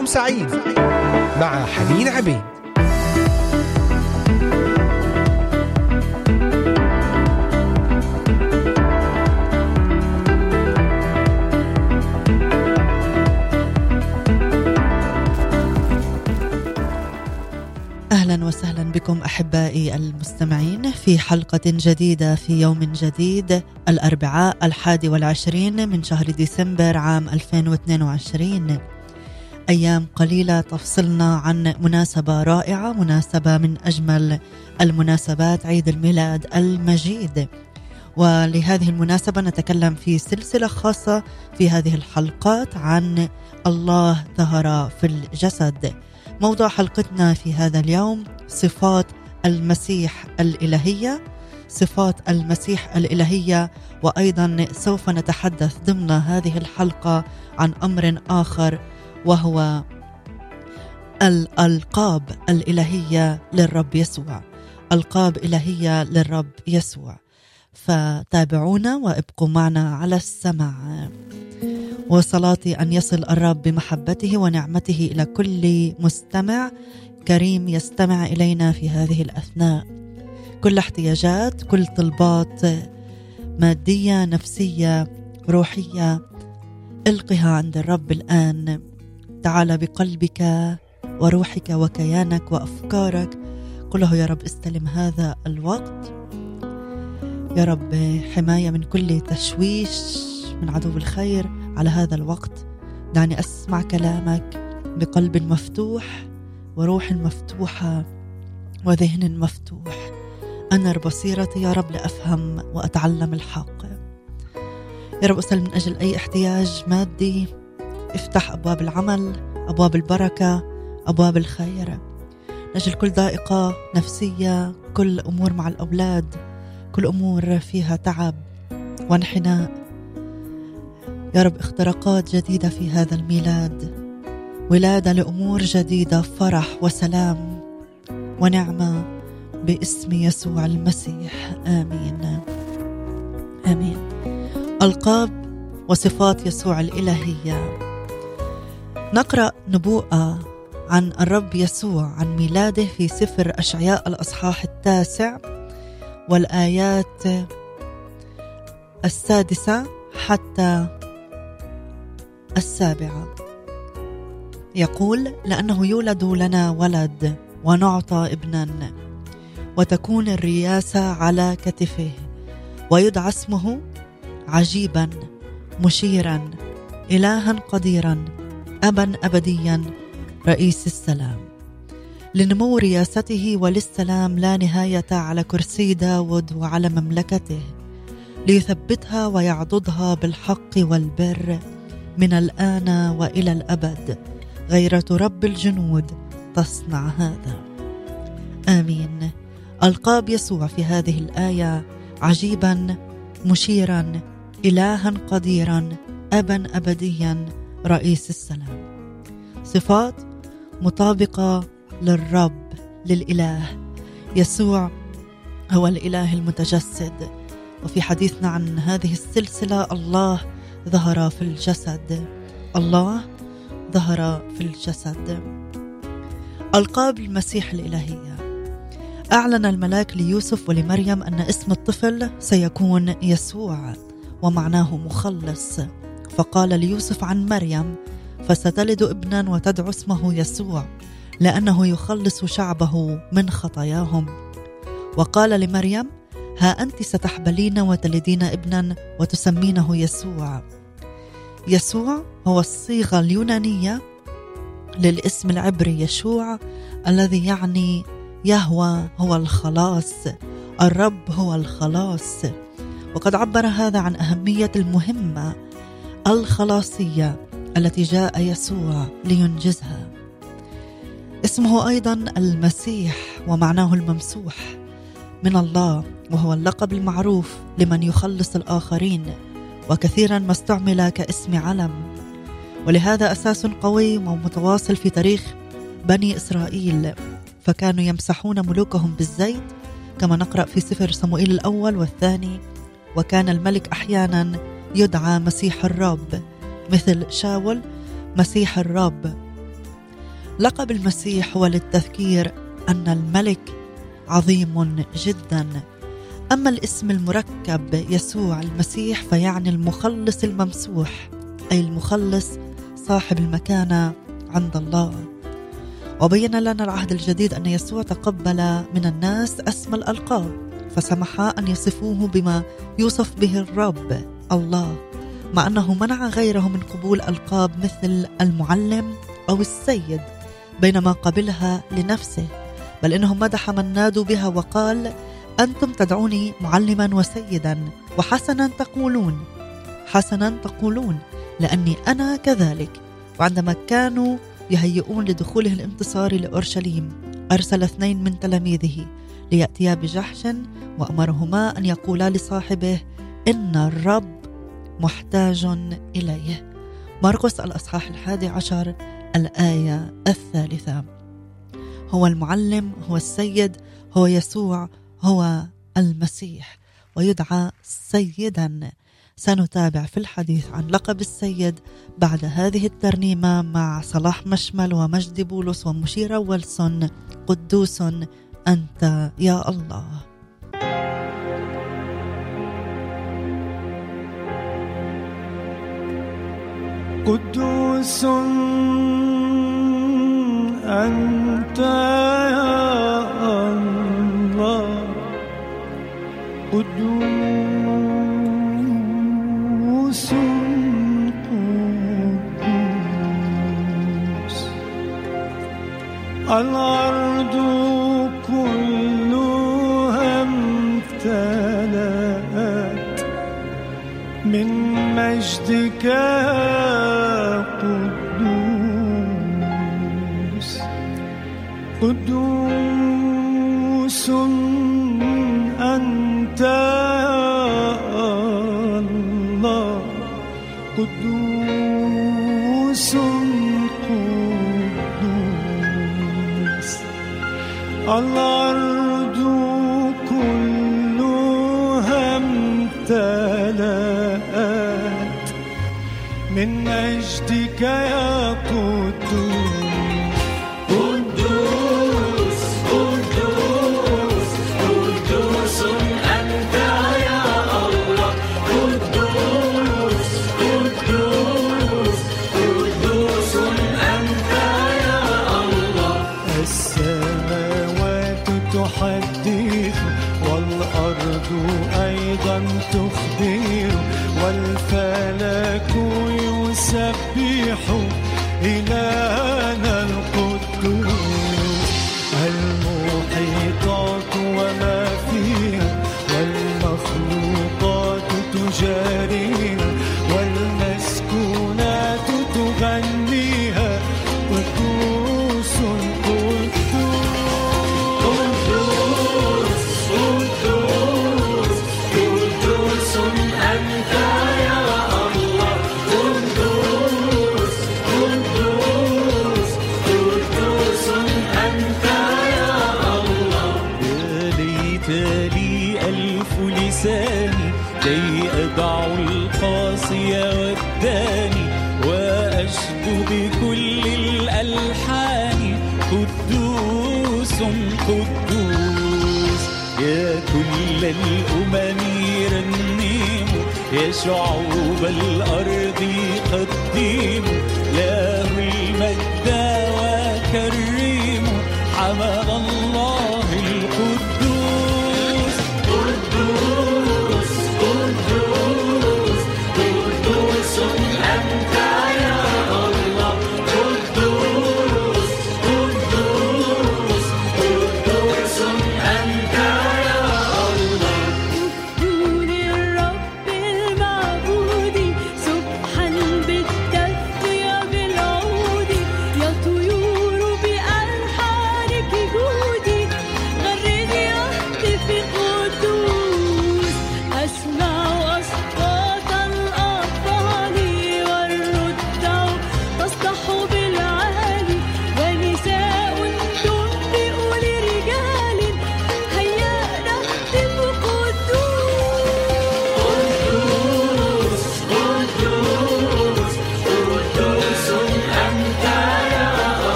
صباحكم سعيد مع حنين عبيد. أهلا وسهلا بكم أحبائي المستمعين في حلقة جديدة في يوم جديد الأربعاء الحادي والعشرين من شهر ديسمبر عام 2022 أيام قليلة تفصلنا عن مناسبة رائعة مناسبة من أجمل المناسبات عيد الميلاد المجيد. ولهذه المناسبة نتكلم في سلسلة خاصة في هذه الحلقات عن الله ظهر في الجسد. موضوع حلقتنا في هذا اليوم صفات المسيح الإلهية. صفات المسيح الإلهية وأيضا سوف نتحدث ضمن هذه الحلقة عن أمر آخر وهو الألقاب الإلهية للرب يسوع. ألقاب إلهية للرب يسوع. فتابعونا وابقوا معنا على السمع وصلاتي أن يصل الرب بمحبته ونعمته إلى كل مستمع. كريم يستمع إلينا في هذه الأثناء. كل احتياجات كل طلبات مادية نفسية روحية القها عند الرب الآن. تعال بقلبك وروحك وكيانك وأفكارك. قل له يا رب استلم هذا الوقت. يا رب حماية من كل تشويش من عدو الخير على هذا الوقت. دعني أسمع كلامك بقلب مفتوح وروح مفتوحة وذهن مفتوح. انر بصيرتي يا رب لأفهم وأتعلم الحق. يا رب أسأل من أجل أي احتياج مادي افتح أبواب العمل أبواب البركة أبواب الخير. من أجل كل ضائقة نفسية كل أمور مع الأولاد كل أمور فيها تعب وانحناء. يا رب اختراقات جديدة في هذا الميلاد ولادة لأمور جديدة فرح وسلام ونعمة باسم يسوع المسيح. آمين. آمين. ألقاب وصفات يسوع الإلهية. نقرأ نبوءة عن الرب يسوع عن ميلاده في سفر أشعياء الأصحاح التاسع والآيات السادسة حتى السابعة. يقول لأنه يولد لنا ولد ونعطى ابنا وتكون الرياسة على كتفه ويدعى اسمه عجيبا مشيرا الها قديرا ابا ابديا رئيس السلام. لنمو رياسته وللسلام لا نهاية على كرسي داود وعلى مملكته ليثبتها ويعضدها بالحق والبر من الآن وإلى الأبد. غيرة رب الجنود تصنع هذا. آمين. القاب يسوع في هذه الآية عجيبا مشيرا الها قديرا ابا ابديا رئيس السلام صفات مطابقة للرب للإله. يسوع هو الإله المتجسد. وفي حديثنا عن هذه السلسلة الله ظهر في الجسد. الله ظهر في الجسد. ألقاب المسيح الإلهية. أعلن الملاك ليوسف ولمريم أن اسم الطفل سيكون يسوع ومعناه مخلص. فقال ليوسف عن مريم فستلد ابنا وتدعو اسمه يسوع لأنه يخلص شعبه من خطاياهم. وقال لمريم ها أنت ستحبلين وتلدين ابنا وتسمينه يسوع. يسوع هو الصيغة اليونانية للاسم العبري يشوع الذي يعني يهوى هو الخلاص الرب هو الخلاص. وقد عبر هذا عن أهمية المهمة الخلاصية التي جاء يسوع لينجزها. اسمه أيضا المسيح ومعناه الممسوح من الله وهو اللقب المعروف لمن يخلص الآخرين وكثيرا ما استعمل كاسم علم. ولهذا أساس قوي ومتواصل في تاريخ بني إسرائيل. فكانوا يمسحون ملوكهم بالزيت كما نقرأ في سفر صموئيل الأول والثاني وكان الملك أحيانا يدعى مسيح الرب مثل شاول مسيح الرب. لقب المسيح هو للتذكير أن الملك عظيم جدا. أما الاسم المركب يسوع المسيح فيعني المخلص الممسوح أي المخلص صاحب المكانة عند الله. وبين لنا العهد الجديد أن يسوع تقبل من الناس اسم الألقاب فسمح أن يصفوه بما يوصف به الرب. الله مع أنه منع غيره من قبول ألقاب مثل المعلم أو السيد بينما قبلها لنفسه بل إنه مدح من نادوا بها وقال أنتم تدعوني معلما وسيدا وحسنا تقولون حسنا تقولون لأني أنا كذلك وعندما كانوا يهيئون لدخوله الانتصاري لأورشليم أرسل اثنين من تلاميذه ليأتيا بجحش وأمرهما أن يقولا لصاحبه إن الرب محتاج إليه. مرقس الأصحاح الحادي عشر الآية الثالثة. هو المعلم هو السيد هو يسوع هو المسيح. ويدعى سيدا. سنتابع في الحديث عن لقب السيد بعد هذه الترنيمة مع صلاح مشمل ومجدي بولس ومشيرة ويلسون. قدوس أنت يا الله. قدوس أنت يا الله. قدوس قدوس. الأرض كلها امتلأت من مجدك يسبح إلهنا شعوب الأرض.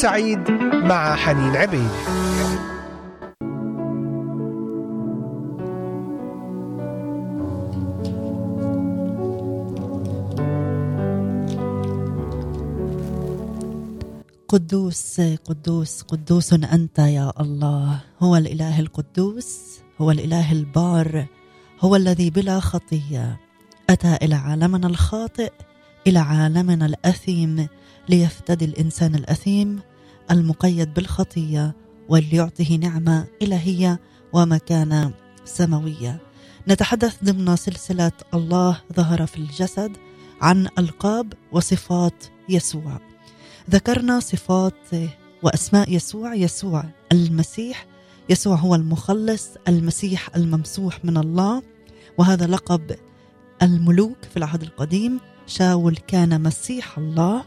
سعيد مع حنين عبيد. قدوس قدوس قدوس أنت يا الله. هو الإله القدوس هو الإله البار هو الذي بلا خطية أتى إلى عالمنا الخاطئ إلى عالمنا الأثيم ليفتدي الإنسان الأثيم. المقيد بالخطية وليعطيه نعمة إلهية ومكانة سماوية. نتحدث ضمن سلسلة الله ظهر في الجسد عن ألقاب وصفات يسوع. ذكرنا صفات وأسماء يسوع يسوع المسيح يسوع هو المخلص المسيح الممسوح من الله وهذا لقب الملوك في العهد القديم. شاول كان مسيح الله.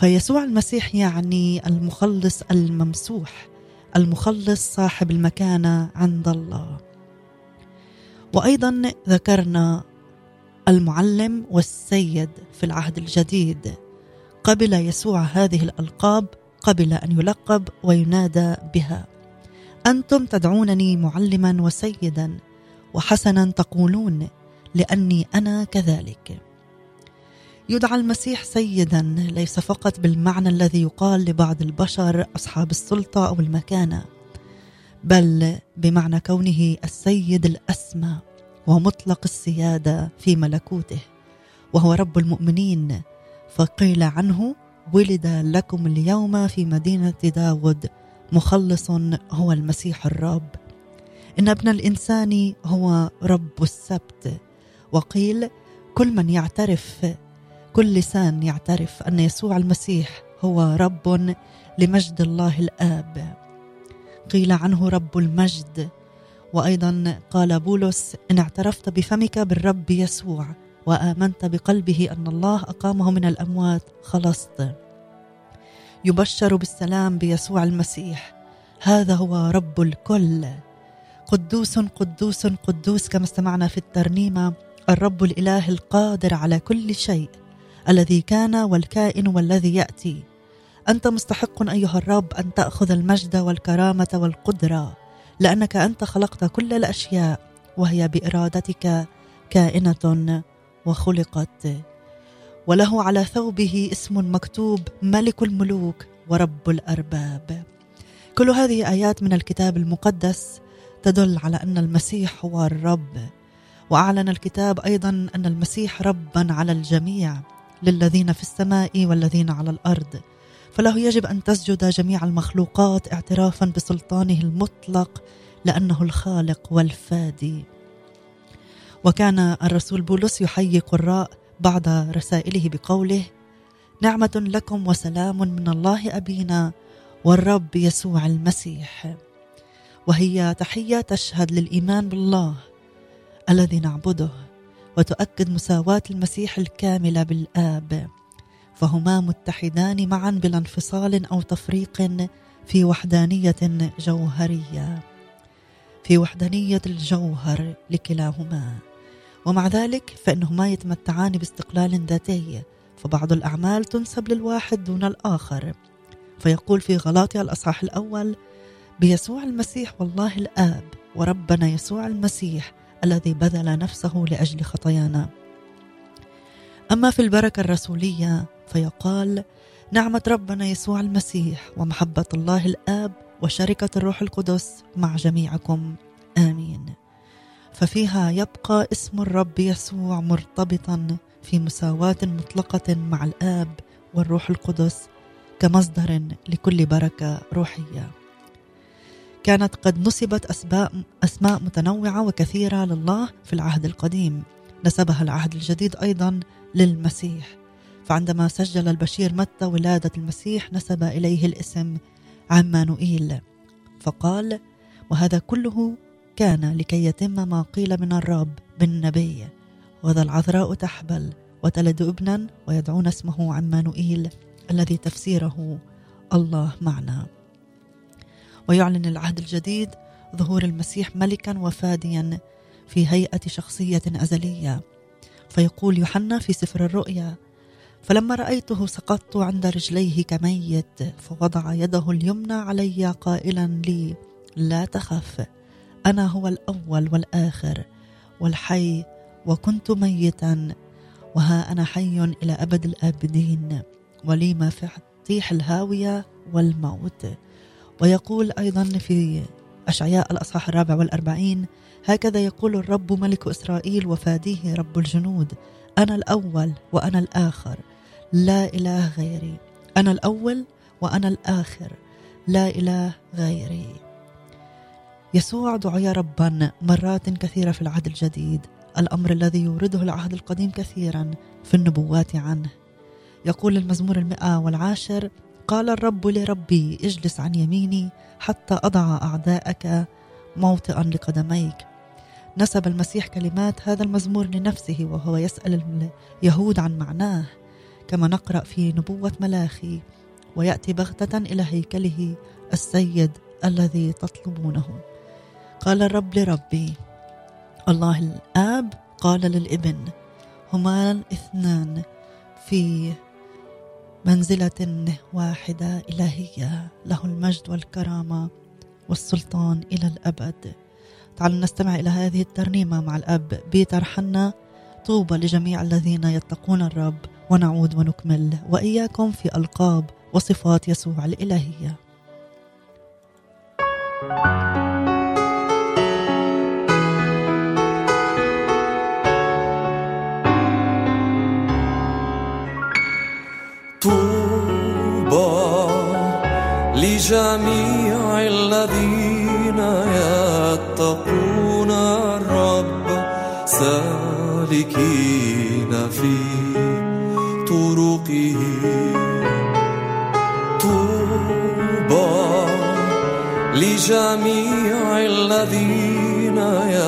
فيسوع المسيح يعني المخلص الممسوح المخلص صاحب المكانة عند الله. وأيضا ذكرنا المعلم والسيد في العهد الجديد. قبل يسوع هذه الألقاب قبل أن يلقب وينادى بها. أنتم تدعونني معلما وسيدا وحسنا تقولون لأني أنا كذلك. يدعى المسيح سيدا ليس فقط بالمعنى الذي يقال لبعض البشر أصحاب السلطة أو المكانة بل بمعنى كونه السيد الأسمى ومطلق السيادة في ملكوته وهو رب المؤمنين. فقيل عنه ولد لكم اليوم في مدينة داود مخلص هو المسيح الرب. إن ابن الإنسان هو رب السبت. وقيل كل من يعترف كل لسان يعترف أن يسوع المسيح هو رب لمجد الله الآب. قيل عنه رب المجد وأيضا قال بولس إن اعترفت بفمك بالرب يسوع وآمنت بقلبه أن الله أقامه من الأموات خلصت. يبشر بالسلام بيسوع المسيح. هذا هو رب الكل. قدوس قدوس قدوس كما استمعنا في الترنيمة الرب الإله القادر على كل شيء الذي كان والكائن والذي يأتي. أنت مستحق أيها الرب أن تأخذ المجد والكرامة والقدرة لأنك أنت خلقت كل الأشياء وهي بإرادتك كائنة وخلقت. وله على ثوبه اسم مكتوب ملك الملوك ورب الأرباب. كل هذه آيات من الكتاب المقدس تدل على أن المسيح هو الرب. وأعلن الكتاب أيضا أن المسيح ربا على الجميع. للذين في السماء والذين على الأرض. فله يجب أن تسجد جميع المخلوقات اعترافا بسلطانه المطلق لأنه الخالق والفادي. وكان الرسول بولس يحيي قراء بعض رسائله بقوله نعمة لكم وسلام من الله أبينا والرب يسوع المسيح. وهي تحية تشهد للإيمان بالله الذي نعبده. وتؤكد مساواة المسيح الكاملة بالآب. فهما متحدان معا بلا انفصال أو تفريق في وحدانية جوهرية. في وحدانية الجوهر لكلاهما. ومع ذلك فإنهما يتمتعان باستقلال ذاتي. فبعض الأعمال تنسب للواحد دون الآخر. فيقول في غلاطيا الأصحاح الأول بيسوع المسيح والله الآب وربنا يسوع المسيح الذي بذل نفسه لأجل خطايانا. أما في البركة الرسولية فيقال نعمة ربنا يسوع المسيح ومحبة الله الآب وشركة الروح القدس مع جميعكم. آمين. ففيها يبقى اسم الرب يسوع مرتبطا في مساواة مطلقة مع الآب والروح القدس كمصدر لكل بركة روحية. كانت قد نسبت أسماء أسماء متنوعة وكثيرة لله في العهد القديم، نسبها العهد الجديد أيضا للمسيح، فعندما سجل البشير متى ولادة المسيح نسب إليه الاسم عمانوئيل، فقال: وهذا كله كان لكي يتم ما قيل من الرب بالنبي. وذا العذراء تحبل وتلد ابنا ويدعون اسمه عمانوئيل الذي تفسيره الله معنا. ويعلن العهد الجديد ظهور المسيح ملكا وفاديا في هيئة شخصية أزلية. فيقول يوحنا في سفر الرؤيا فلما رأيته سقطت عند رجليه كميت فوضع يده اليمنى علي قائلا لي لا تخف أنا هو الأول والآخر والحي وكنت ميتا وها أنا حي إلى أبد الآبدين ولي مفاتيح الهاوية والموت. ويقول أيضا في أشعياء الأصحاح الرابع والأربعين هكذا يقول الرب ملك إسرائيل وفاديه رب الجنود أنا الأول وأنا الآخر لا إله غيري أنا الأول وأنا الآخر لا إله غيري. يسوع دعي ربا مرات كثيرة في العهد الجديد الأمر الذي يورده العهد القديم كثيرا في النبوات عنه. يقول المزمور المئة والعاشر قال الرب لربي اجلس عن يميني حتى أضع أعداءك موطئا لقدميك. نسب المسيح كلمات هذا المزمور لنفسه وهو يسأل اليهود عن معناه كما نقرأ في نبوة ملاخي ويأتي بغتة إلى هيكله السيد الذي تطلبونه. قال الرب لربي الله الآب قال للإبن هما الاثنان في منزلة واحدة إلهية له المجد والكرامة والسلطان إلى الأبد. تعالوا نستمع إلى هذه الترنيمة مع الأب بيتر حنا. طوبى لجميع الذين يتقون الرب ونعود ونكمل. وإياكم في ألقاب وصفات يسوع الإلهية. طوبى لجميع الذين يتقون الرب سالكين في طرقه. طوبى لجميع الذين يتقون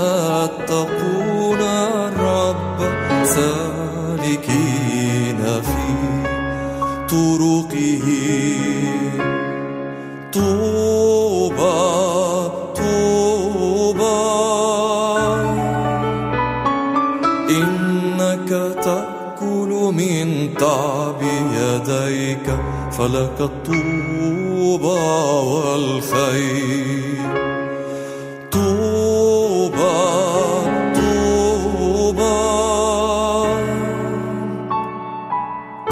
فلك الطوبى والخير. طوبى طوبى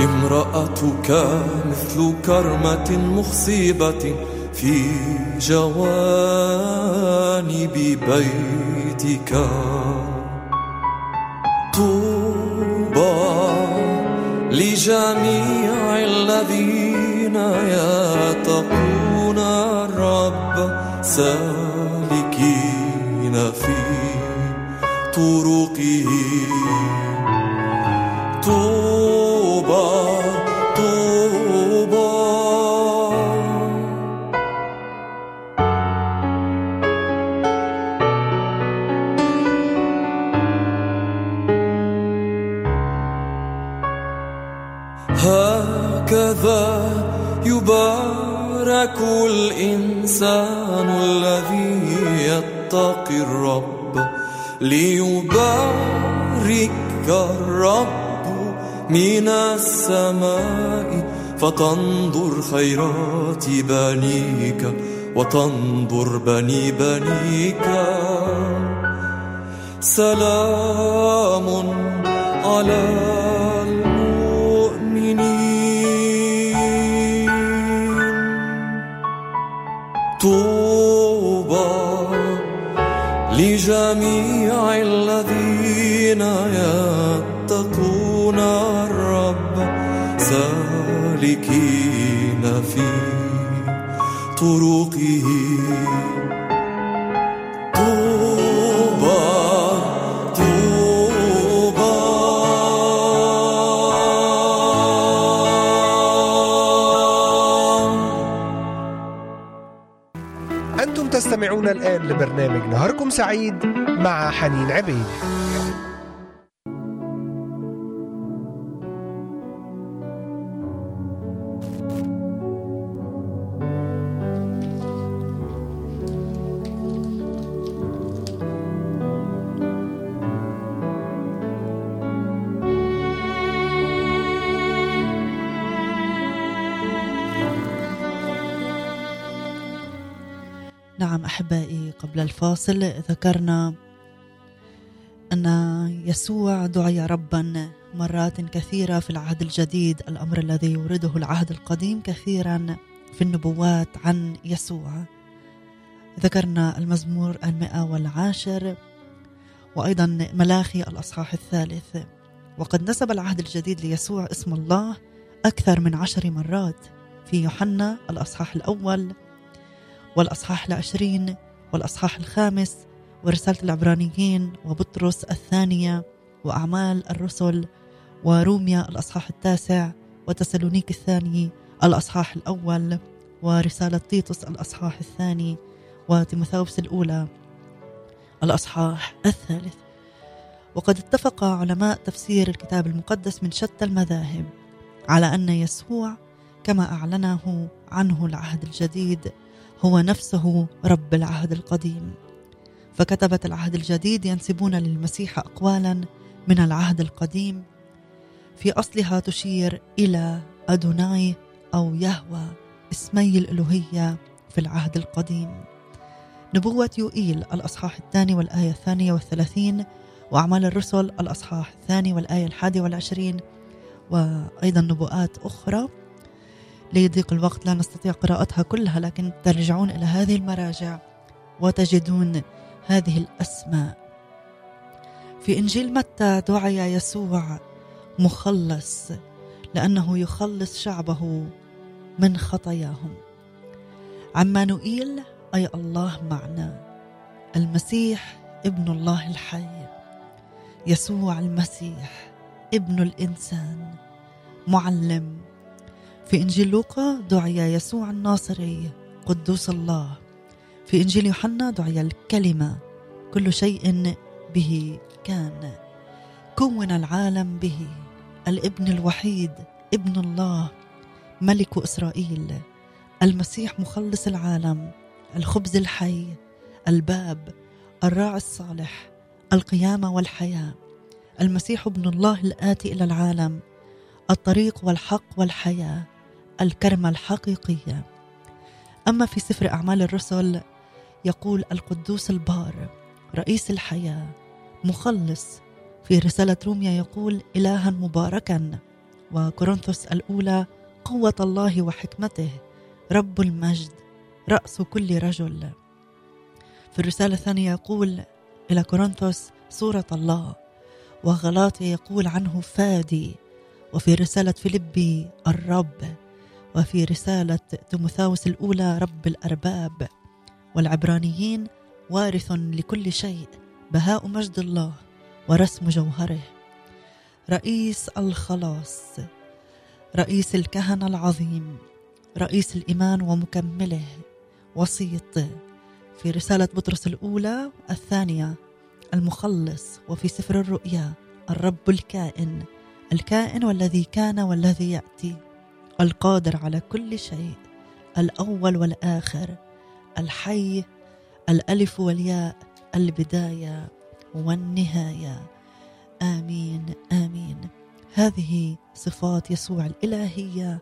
امرأتك مثل كرمة مخصبة في جوانب بيتك. يتقون الرب سالكين في طرقه فتنظر خيرات بنيك وتنظر بني بنيك. سلام على المؤمنين. طوبى لجميع الذين يتقون سالكين في طرقه أنتم تستمعون الآن لبرنامج نهاركم سعيد مع حنين عبيد. أحبائي قبل الفاصل ذكرنا أن يسوع دعي ربا مرات كثيرة في العهد الجديد الأمر الذي يورده العهد القديم كثيرا في النبوات عن يسوع. ذكرنا المزمور المئة والعاشر وأيضا ملاخي الأصحاح الثالث. وقد نسب العهد الجديد ليسوع اسم الله أكثر من عشر مرات في يوحنا الأصحاح الأول والأصحاح العشرين والأصحاح الخامس ورسالة العبرانيين وبطرس الثانية وأعمال الرسل وروميا الأصحاح التاسع وتسالونيك الثاني الأصحاح الأول ورسالة تيتوس الأصحاح الثاني وتيموثاوس الأولى الأصحاح الثالث. وقد اتفق علماء تفسير الكتاب المقدس من شتى المذاهب على أن يسوع كما أعلنه عنه العهد الجديد هو نفسه رب العهد القديم. فكتبة العهد الجديد ينسبون للمسيح أقوالا من العهد القديم في أصلها تشير إلى أدوناي أو يهوى اسمي الألوهية في العهد القديم. نبوة يوئيل الأصحاح الثاني والآية الثانية والثلاثين وأعمال الرسل الأصحاح الثاني والآية الحادية والعشرين وأيضا نبوءات أخرى. ليضيق الوقت لا نستطيع قراءتها كلها لكن ترجعون إلى هذه المراجع وتجدون هذه الأسماء. في إنجيل متى دعي يسوع مخلص لأنه يخلص شعبه من خطاياهم؟ عمانوئيل أي الله معنا المسيح ابن الله الحي يسوع المسيح ابن الإنسان معلم في إنجيل لوقا دعي يسوع الناصري قدوس الله. في إنجيل يوحنا دعي الكلمة كل شيء به كان. كون العالم به الابن الوحيد ابن الله ملك إسرائيل المسيح مخلص العالم الخبز الحي الباب الراعي الصالح القيامة والحياة. المسيح ابن الله الآتي إلى العالم الطريق والحق والحياة. الكرمة الحقيقية أما في سفر أعمال الرسل يقول القدوس البار رئيس الحياة مخلص في رسالة روميا يقول إلها مباركا. وكورنثوس الأولى قوة الله وحكمته رب المجد رأس كل رجل. في الرسالة الثانية يقول إلى كورنثوس صورة الله وغلاطي يقول عنه فادي. وفي رسالة فيلبي الرب وفي رسالة تيموثاوس الأولى رب الأرباب. والعبرانيين وارث لكل شيء بهاء مجد الله ورسم جوهره. رئيس الخلاص رئيس الكهنة العظيم رئيس الإيمان ومكمله. وسيط في رسالة بطرس الأولى الثانية المخلص. وفي سفر الرؤيا الرب الكائن الكائن والذي كان والذي يأتي. القادر على كل شيء الأول والآخر الحي الألف والياء البداية والنهاية. آمين آمين. هذه صفات يسوع الإلهية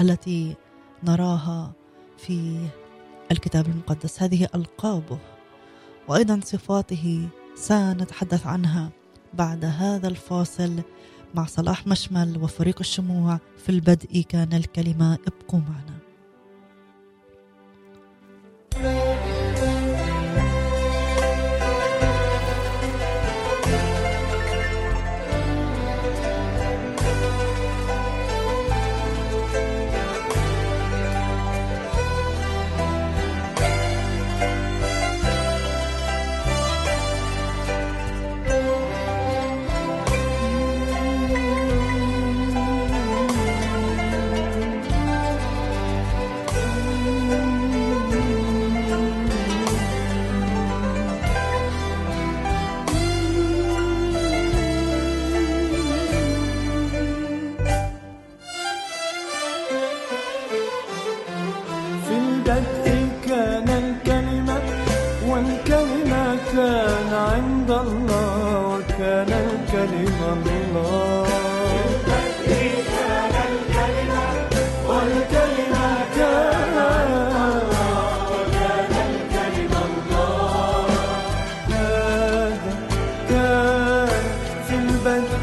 التي نراها في الكتاب المقدس. هذه ألقابه. وأيضا صفاته سنتحدث عنها بعد هذا الفاصل. مع صلاح مشمل وفريق الشموع في البدء كان الكلمة ابقوا معنا.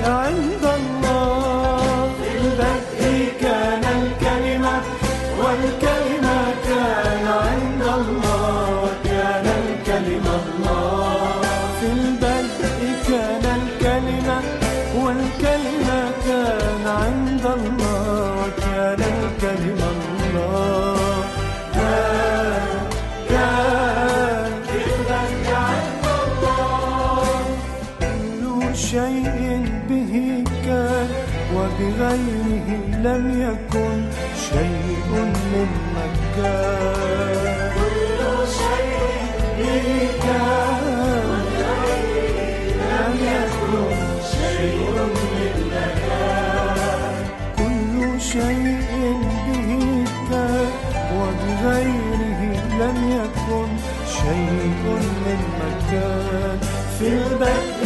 البدء في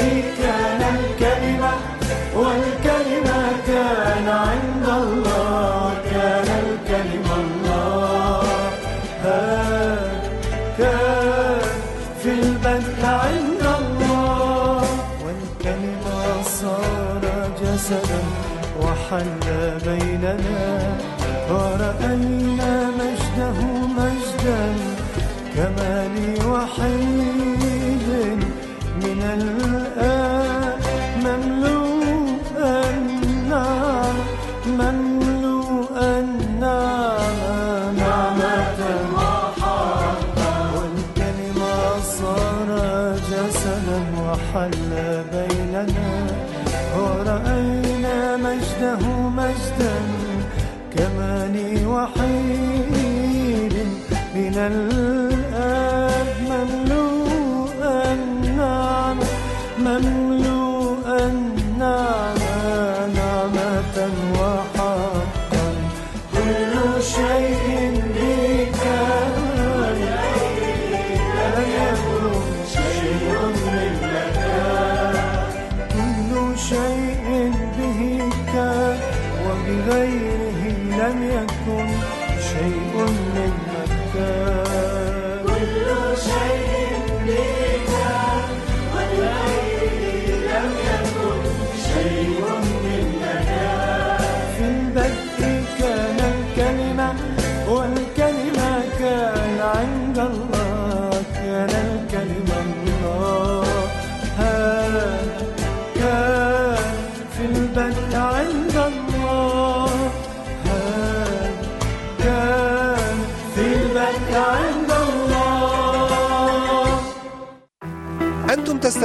من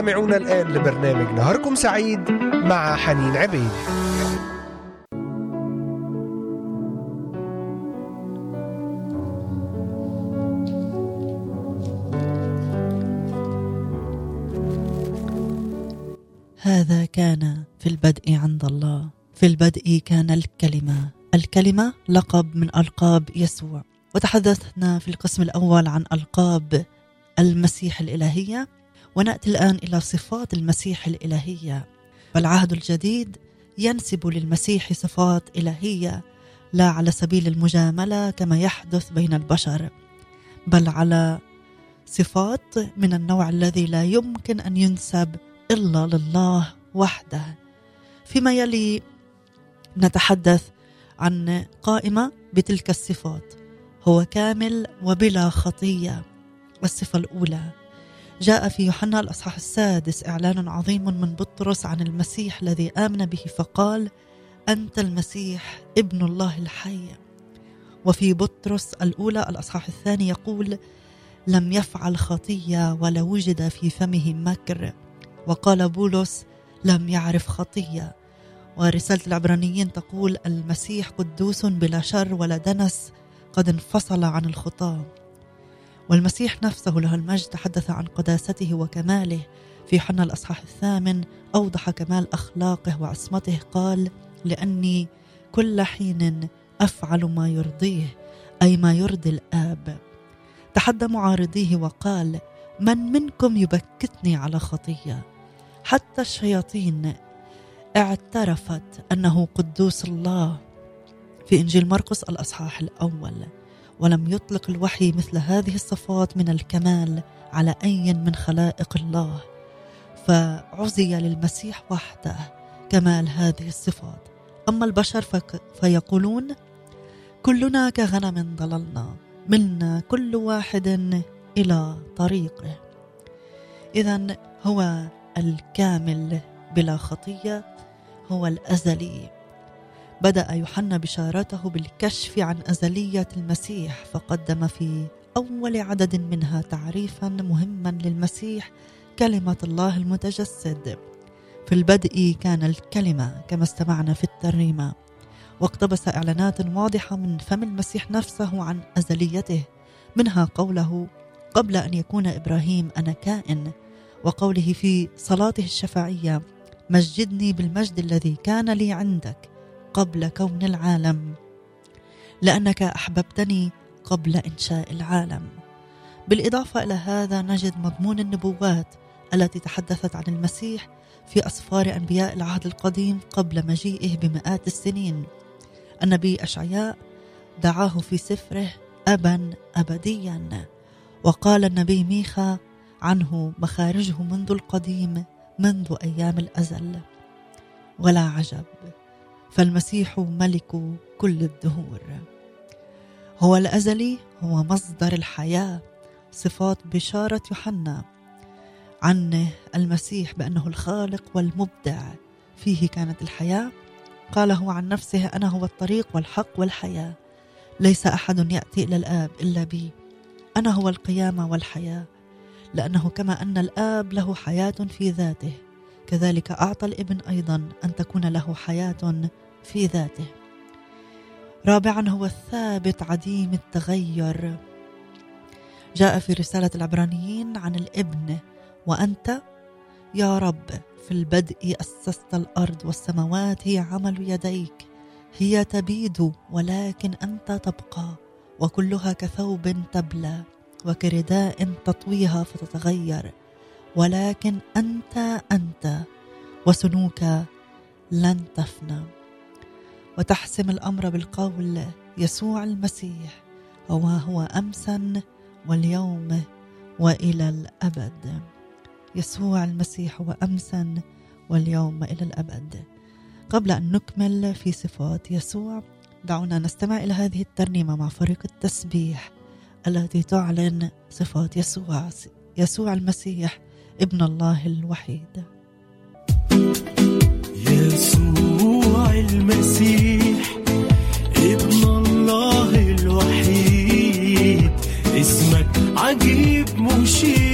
تستمعون الآن لبرنامج نهاركم سعيد مع حنين عبيد. هذا كان في البدء عند الله. في البدء كان الكلمة. الكلمة لقب من ألقاب يسوع. وتحدثنا في القسم الأول عن ألقاب المسيح الإلهية. ونأتي الآن إلى صفات المسيح الإلهية. فالعهد الجديد ينسب للمسيح صفات إلهية لا على سبيل المجاملة كما يحدث بين البشر بل على صفات من النوع الذي لا يمكن أن ينسب إلا لله وحده. فيما يلي نتحدث عن قائمة بتلك الصفات هو كامل وبلا خطية الصفة الأولى. جاء في يوحنا الأصحاح السادس إعلان عظيم من بطرس عن المسيح الذي آمن به فقال أنت المسيح ابن الله الحي. وفي بطرس الأولى الأصحاح الثاني يقول لم يفعل خطية ولا وجد في فمه مكر. وقال بولس لم يعرف خطية. ورسالة العبرانيين تقول المسيح قدوس بلا شر ولا دنس قد انفصل عن الخطاة. والمسيح نفسه له المجد تحدث عن قداسته وكماله. في حنا الأصحاح الثامن أوضح كمال أخلاقه وعصمته قال لأني كل حين أفعل ما يرضيه أي ما يرضي الآب. تحدى معارضيه وقال من منكم يبكتني على خطية؟ حتى الشياطين اعترفت أنه قدوس الله. في إنجيل مرقس الأصحاح الأول. ولم يطلق الوحي مثل هذه الصفات من الكمال على أي من خلائق الله. فعزي للمسيح وحده كمال هذه الصفات. أما البشر فيقولون كلنا كغنم ضللنا. منا كل واحد إلى طريقه. إذا هو الكامل بلا خطية هو الأزلي. بدأ يوحنا بشارته بالكشف عن أزلية المسيح فقدم في أول عدد منها تعريفا مهما للمسيح كلمة الله المتجسد. في البدء كان الكلمة كما استمعنا في الترنيمة. واقتبس إعلانات واضحة من فم المسيح نفسه عن أزليته منها قوله قبل أن يكون إبراهيم أنا كائن وقوله في صلاته الشفاعية مجدني بالمجد الذي كان لي عندك قبل كون العالم. لأنك أحببتني قبل إنشاء العالم. بالإضافة إلى هذا نجد مضمون النبوات التي تحدثت عن المسيح في أسفار أنبياء العهد القديم قبل مجيئه بمئات السنين. النبي أشعياء دعاه في سفره أبا أبديا وقال النبي ميخا عنه مخارجه منذ القديم منذ أيام الأزل. ولا عجب. فالمسيح ملك كل الدهور. هو الأزلي هو مصدر الحياة صفات بشارة يوحنا. عن المسيح بأنه الخالق والمبدع. فيه كانت الحياة. قال هو عن نفسه أنا هو الطريق والحق والحياة. ليس أحد يأتي إلى الآب إلا بي. أنا هو القيامة والحياة. لأنه كما أن الآب له حياة في ذاته. كذلك أعطى الإبن أيضا أن تكون له حياة في ذاته. رابعا هو الثابت عديم التغير. جاء في رسالة العبرانيين عن الابن وأنت يا رب في البدء أسست الأرض والسماوات هي عمل يديك هي تبيد ولكن أنت تبقى وكلها كثوب تبلى وكرداء تطويها فتتغير ولكن أنت أنت وسنوك لن تفنى. وتحسم الأمر بالقول يسوع المسيح هو هو أمسا واليوم وإلى الأبد. يسوع المسيح هو أمسا واليوم إلى الأبد. قبل أن نكمل في صفات يسوع دعونا نستمع إلى هذه الترنيمة مع فريق التسبيح التي تعلن صفات يسوع يسوع المسيح ابن الله الوحيد. يسوع المسيح ابن الله الوحيد. اسمك عجيب مشير.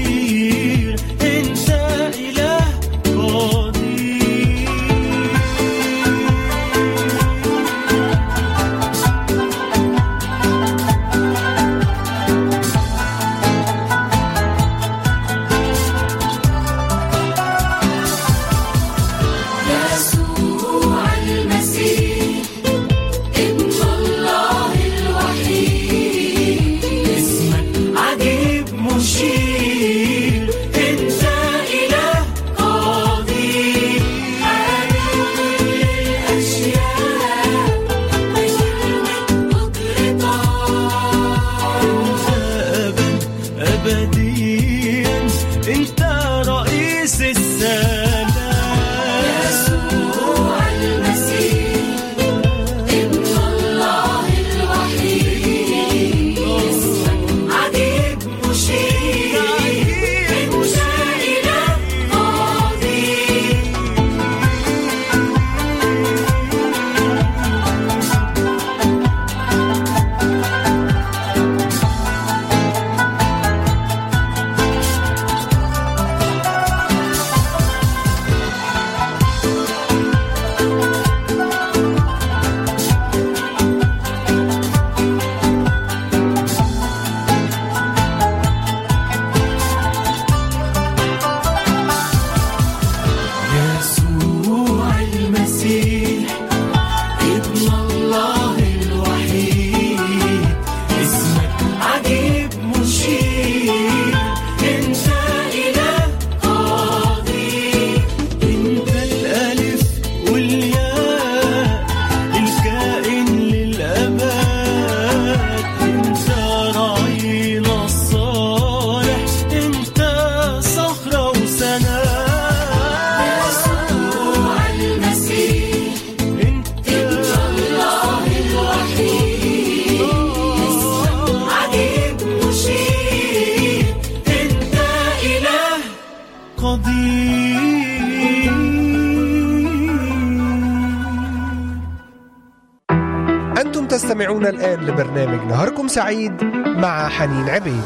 سعيد مع حنين عبيد.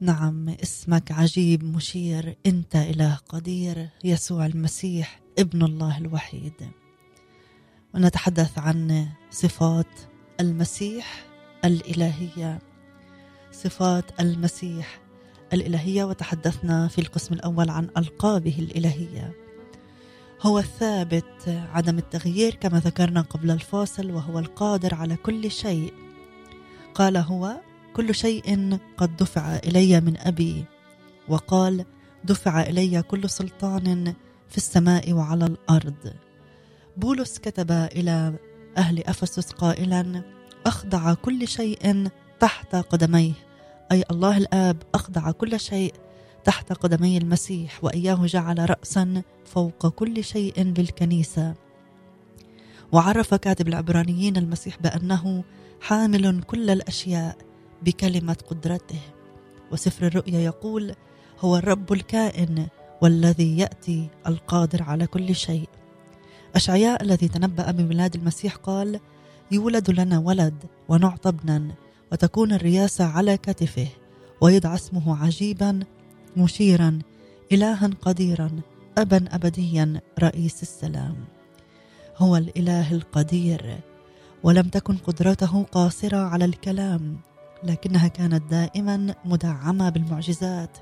نعم اسمك عجيب مشير انت إله قدير يسوع المسيح ابن الله الوحيد. ونتحدث عن صفات المسيح الإلهية. صفات المسيح الإلهية وتحدثنا في القسم الأول عن ألقابه الإلهية. هو الثابت عدم التغيير كما ذكرنا قبل الفاصل وهو القادر على كل شيء. قال هو كل شيء قد دفع إلي من أبي. وقال دفع إلي كل سلطان في السماء وعلى الأرض. بولس كتب إلى أهل أفسس قائلا أخضع كل شيء تحت قدميه. أي الله الآب اخضع كل شيء تحت قدمي المسيح وإياه جعل رأسا فوق كل شيء للكنيسه وعرف كاتب العبرانيين المسيح بأنه حامل كل الأشياء بكلمة قدرته. وسفر الرؤيا يقول هو الرب الكائن والذي يأتي القادر على كل شيء. أشعياء الذي تنبأ بميلاد المسيح قال يولد لنا ولد ونعطى ابنا وتكون الرياسة على كتفه ويدعى اسمه عجيبا مشيرا الها قديرا ابا ابديا رئيس السلام. هو الإله القدير ولم تكن قدرته قاصرة على الكلام لكنها كانت دائما مدعمة بالمعجزات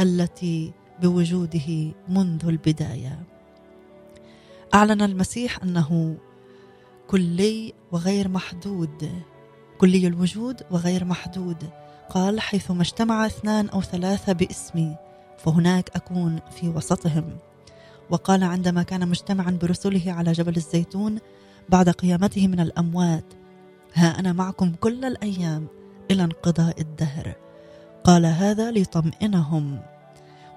التي بوجوده منذ البداية. أعلن المسيح أنه كلي وغير محدود. كلي الوجود وغير محدود. قال حيثما اجتمع اثنان أو ثلاثة باسمي فهناك أكون في وسطهم. وقال عندما كان مجتمعا برسله على جبل الزيتون بعد قيامته من الأموات ها أنا معكم كل الأيام إلى انقضاء الدهر. قال هذا ليطمئنهم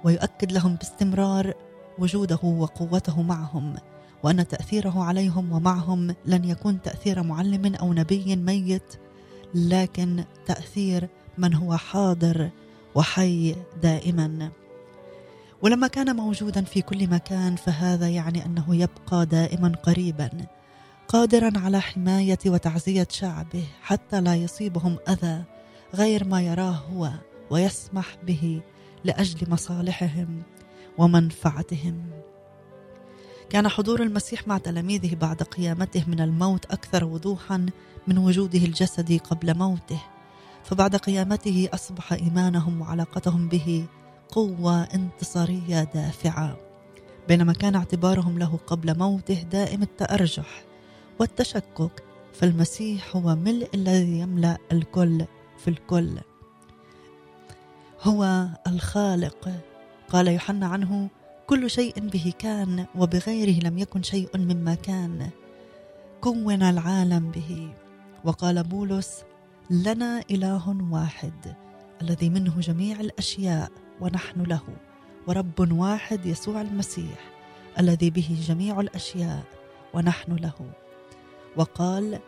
ويؤكد لهم باستمرار وجوده وقوته معهم وأن تأثيره عليهم ومعهم لن يكون تأثير معلم أو نبي ميت لكن تأثير من هو حاضر وحي دائما. ولما كان موجودا في كل مكان فهذا يعني أنه يبقى دائما قريبا قادرا على حماية وتعزية شعبه حتى لا يصيبهم أذى غير ما يراه هو ويسمح به لأجل مصالحهم ومنفعتهم. كان حضور المسيح مع تلاميذه بعد قيامته من الموت أكثر وضوحا من وجوده الجسدي قبل موته. فبعد قيامته أصبح إيمانهم وعلاقتهم به قوة انتصارية دافعة. بينما كان اعتبارهم له قبل موته دائم التأرجح والتشكك فالمسيح هو ملء الذي يملأ الكل في الكل. هو الخالق. قال يوحنا عنه كل شيء به كان وبغيره لم يكن شيء مما كان. كون العالم به. وقال بولس لنا إله واحد الذي منه جميع الأشياء ونحن له ورب واحد يسوع المسيح الذي به جميع الأشياء ونحن له. وقال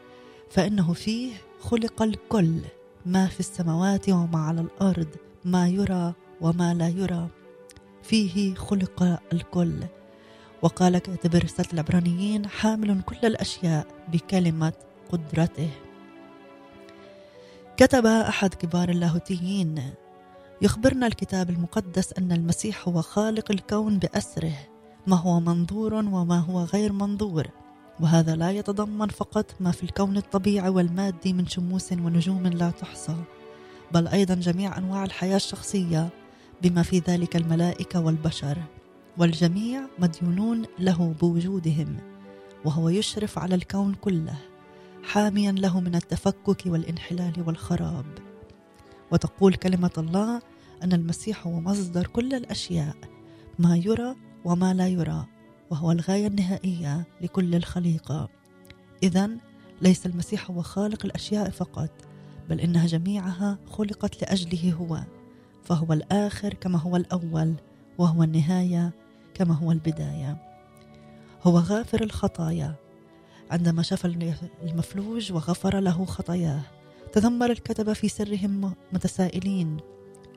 فإنه فيه خلق الكل ما في السماوات وما على الأرض ما يرى وما لا يرى. فيه خلق الكل. وقال كاتب رسالة العبرانيين حامل كل الأشياء بكلمة قدرته. كتب أحد كبار اللاهوتيين يخبرنا الكتاب المقدس أن المسيح هو خالق الكون بأسره. ما هو منظور وما هو غير منظور. وهذا لا يتضمن فقط ما في الكون الطبيعي والمادي من شموس ونجوم لا تحصى بل أيضا جميع أنواع الحياة الشخصية بما في ذلك الملائكة والبشر. والجميع مديونون له بوجودهم وهو يشرف على الكون كله حاميا له من التفكك والانحلال والخراب. وتقول كلمة الله أن المسيح هو مصدر كل الأشياء ما يرى وما لا يرى وهو الغاية النهائية لكل الخليقة. اذا ليس المسيح هو خالق الأشياء فقط بل إنها جميعها خلقت لأجله هو. فهو الآخر كما هو الأول وهو النهاية كما هو البداية. هو غافر الخطايا. عندما شفى المفلوج وغفر له خطاياه تذمر الكتبة في سرهم متسائلين.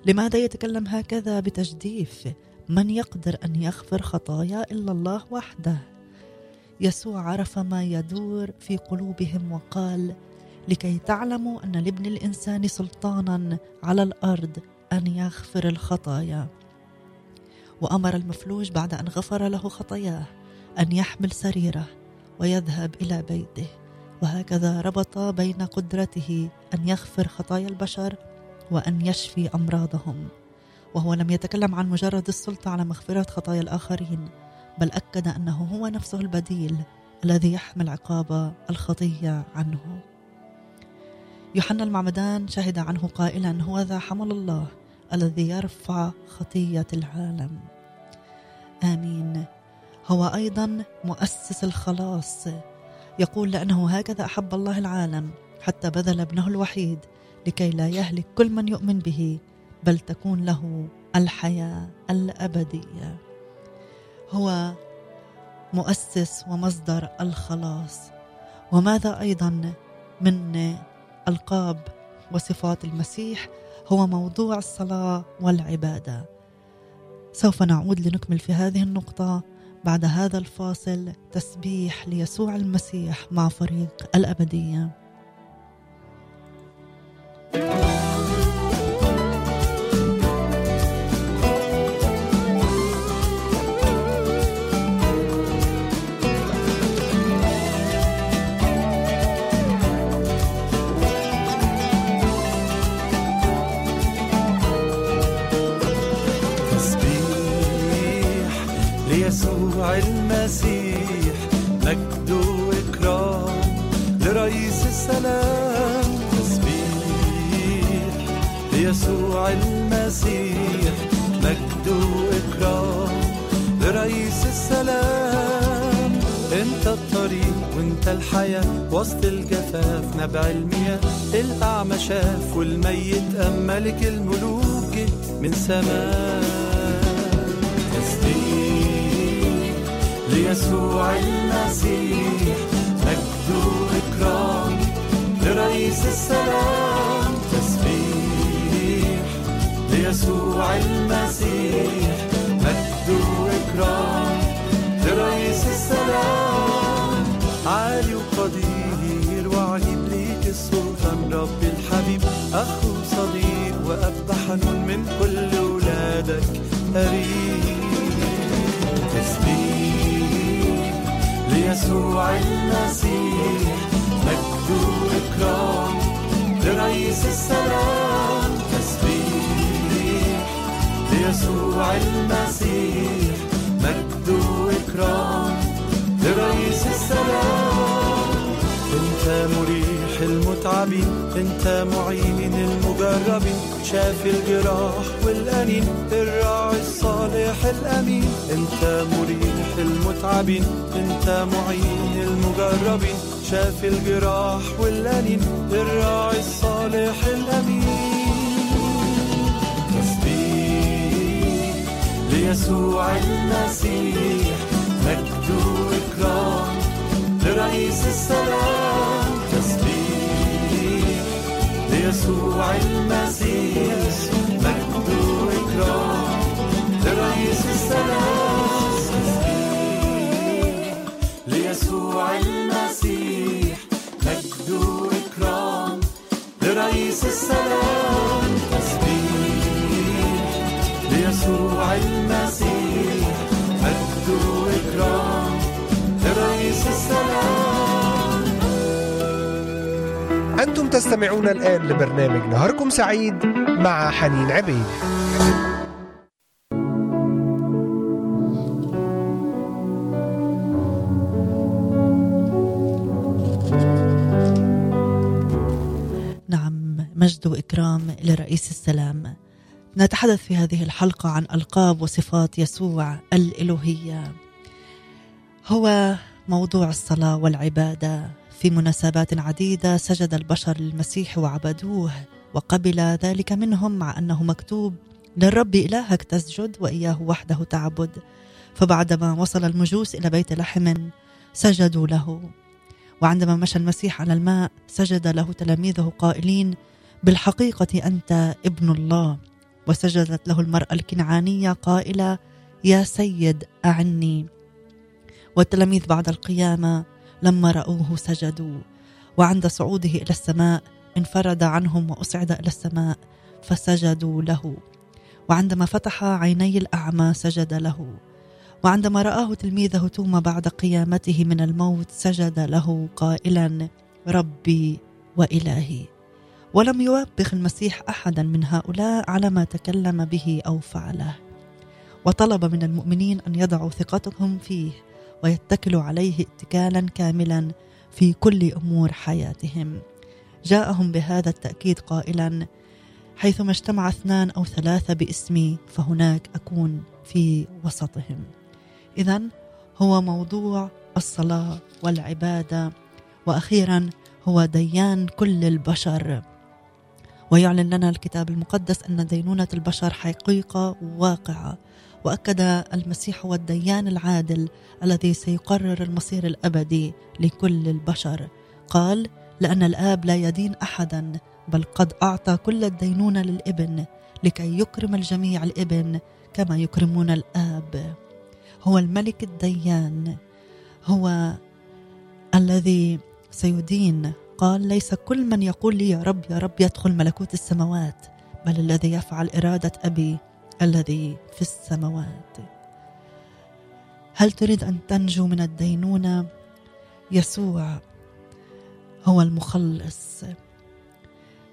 لماذا يتكلم هكذا بتجديف؟ من يقدر أن يغفر خطايا إلا الله وحده؟ يسوع عرف ما يدور في قلوبهم وقال لكي تعلموا أن لابن الإنسان سلطانا على الأرض أن يغفر الخطايا. وأمر المفلوج بعد أن غفر له خطاياه أن يحمل سريره ويذهب إلى بيته. وهكذا ربط بين قدرته أن يغفر خطايا البشر وأن يشفي أمراضهم. وهو لم يتكلم عن مجرد السلطة على مغفرة خطايا الآخرين بل أكد أنه هو نفسه البديل الذي يحمل عقاب الخطية عنه. يوحنا المعمدان شهد عنه قائلا هو ذا حمل الله. الذي يرفع خطية العالم. آمين. هو أيضا مؤسس الخلاص. يقول لأنه هكذا أحب الله العالم حتى بذل ابنه الوحيد لكي لا يهلك كل من يؤمن به بل تكون له الحياة الأبدية. هو مؤسس ومصدر الخلاص. وماذا أيضا من القاب وصفات المسيح هو موضوع الصلاة والعبادة. سوف نعود لنكمل في هذه النقطة بعد هذا الفاصل. تسبيح ليسوع المسيح مع فريق الأبدية. الحياة وسط الجفاف نبع المياه. الأعمى شاف والميت أم ملك الملوك جه من سماء. تسبيح ليسوع المسيح. حنون من كل ولادك. قريب تسبيح ليسوع المسيح. مجد وإكرام لرئيس السلام. تسبيح ليسوع المسيح. مجد وإكرام لرئيس السلام. أنت المتعبين انت معين المجربين شافي الجراح والأنين الراعي الصالح الأمين. انت مريح المتعبين انت معين المجربين شافي الجراح والأنين الراعي الصالح الأمين. تسبيح ليسوع المسيح مجد وإكرام لرئيس السلام. ليسوع المسيح مجد وإكرام لرئيس السلام. ليسوع المسيح مجد وإكرام لرئيس السلام. تسبيح ليسوع المسيح مجد وإكرام لرئيس السلام. أنتم تستمعون الآن لبرنامج نهاركم سعيد مع حنين عبيد. نعم مجد وإكرام لرئيس السلام. نتحدث في هذه الحلقة عن ألقاب وصفات يسوع الالوهيه هو موضوع الصلاة والعبادة. في مناسبات عديدة سجد البشر للمسيح وعبدوه وقبل ذلك منهم مع أنه مكتوب للرب إلهك تسجد وإياه وحده تعبد فبعدما وصل المجوس إلى بيت لحم سجدوا له. وعندما مشى المسيح على الماء سجد له تلاميذه قائلين بالحقيقة أنت ابن الله وسجدت له المرأة الكنعانية قائلة يا سيد أعني والتلاميذ بعد القيامة لما رأوه سجدوا. وعند صعوده إلى السماء انفرد عنهم وأصعد إلى السماء فسجدوا له. وعندما فتح عيني الأعمى سجد له. وعندما رآه تلميذه توما بعد قيامته من الموت سجد له قائلا ربي وإلهي. ولم يوبخ المسيح أحدا من هؤلاء على ما تكلم به أو فعله. وطلب من المؤمنين أن يضعوا ثقتهم فيه. ويتكلوا عليه اتكالا كاملا في كل أمور حياتهم. جاءهم بهذا التأكيد قائلا حيثما اجتمع اثنان أو ثلاثة باسمي فهناك أكون في وسطهم. اذا هو موضوع الصلاة والعبادة وأخيرا هو ديان كل البشر. ويعلن لنا الكتاب المقدس أن دينونة البشر حقيقة واقعة. وأكد المسيح هو الديان العادل الذي سيقرر المصير الأبدي لكل البشر. قال لأن الآب لا يدين احدا بل قد أعطى كل الدينونه للإبن لكي يكرم الجميع الإبن كما يكرمون الآب. هو الملك الديان. هو الذي سيدين. قال ليس كل من يقول لي يا رب يا رب يدخل ملكوت السماوات بل الذي يفعل إرادة أبي الذي في السماوات. هل تريد أن تنجو من الدينونة؟ يسوع هو المخلص.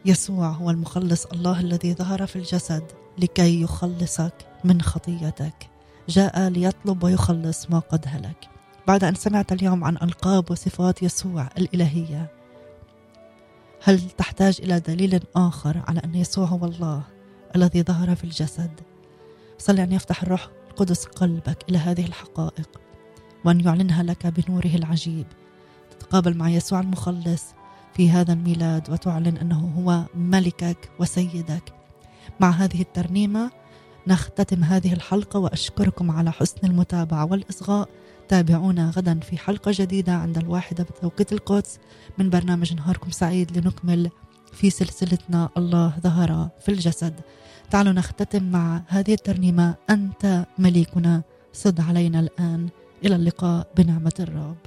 يسوع هو المخلص الله الذي ظهر في الجسد لكي يخلصك من خطيتك. جاء ليطلب ويخلص ما قد هلك. بعد أن سمعت اليوم عن ألقاب وصفات يسوع الإلهية هل تحتاج إلى دليل آخر على أن يسوع هو الله الذي ظهر في الجسد؟ صلي أن يفتح الروح القدس قلبك إلى هذه الحقائق وأن يعلنها لك بنوره العجيب. تتقابل مع يسوع المخلص في هذا الميلاد وتعلن أنه هو ملكك وسيدك. مع هذه الترنيمة نختتم هذه الحلقة وأشكركم على حسن المتابعة والإصغاء. تابعونا غدا في حلقة جديدة عند الواحدة بتوقيت القدس. من برنامج نهاركم سعيد لنكمل في سلسلتنا الله ظهر في الجسد. تعالوا نختتم مع هذه الترنيمة. أنت مليكنا. سد علينا الآن. إلى اللقاء بنعمة الرب.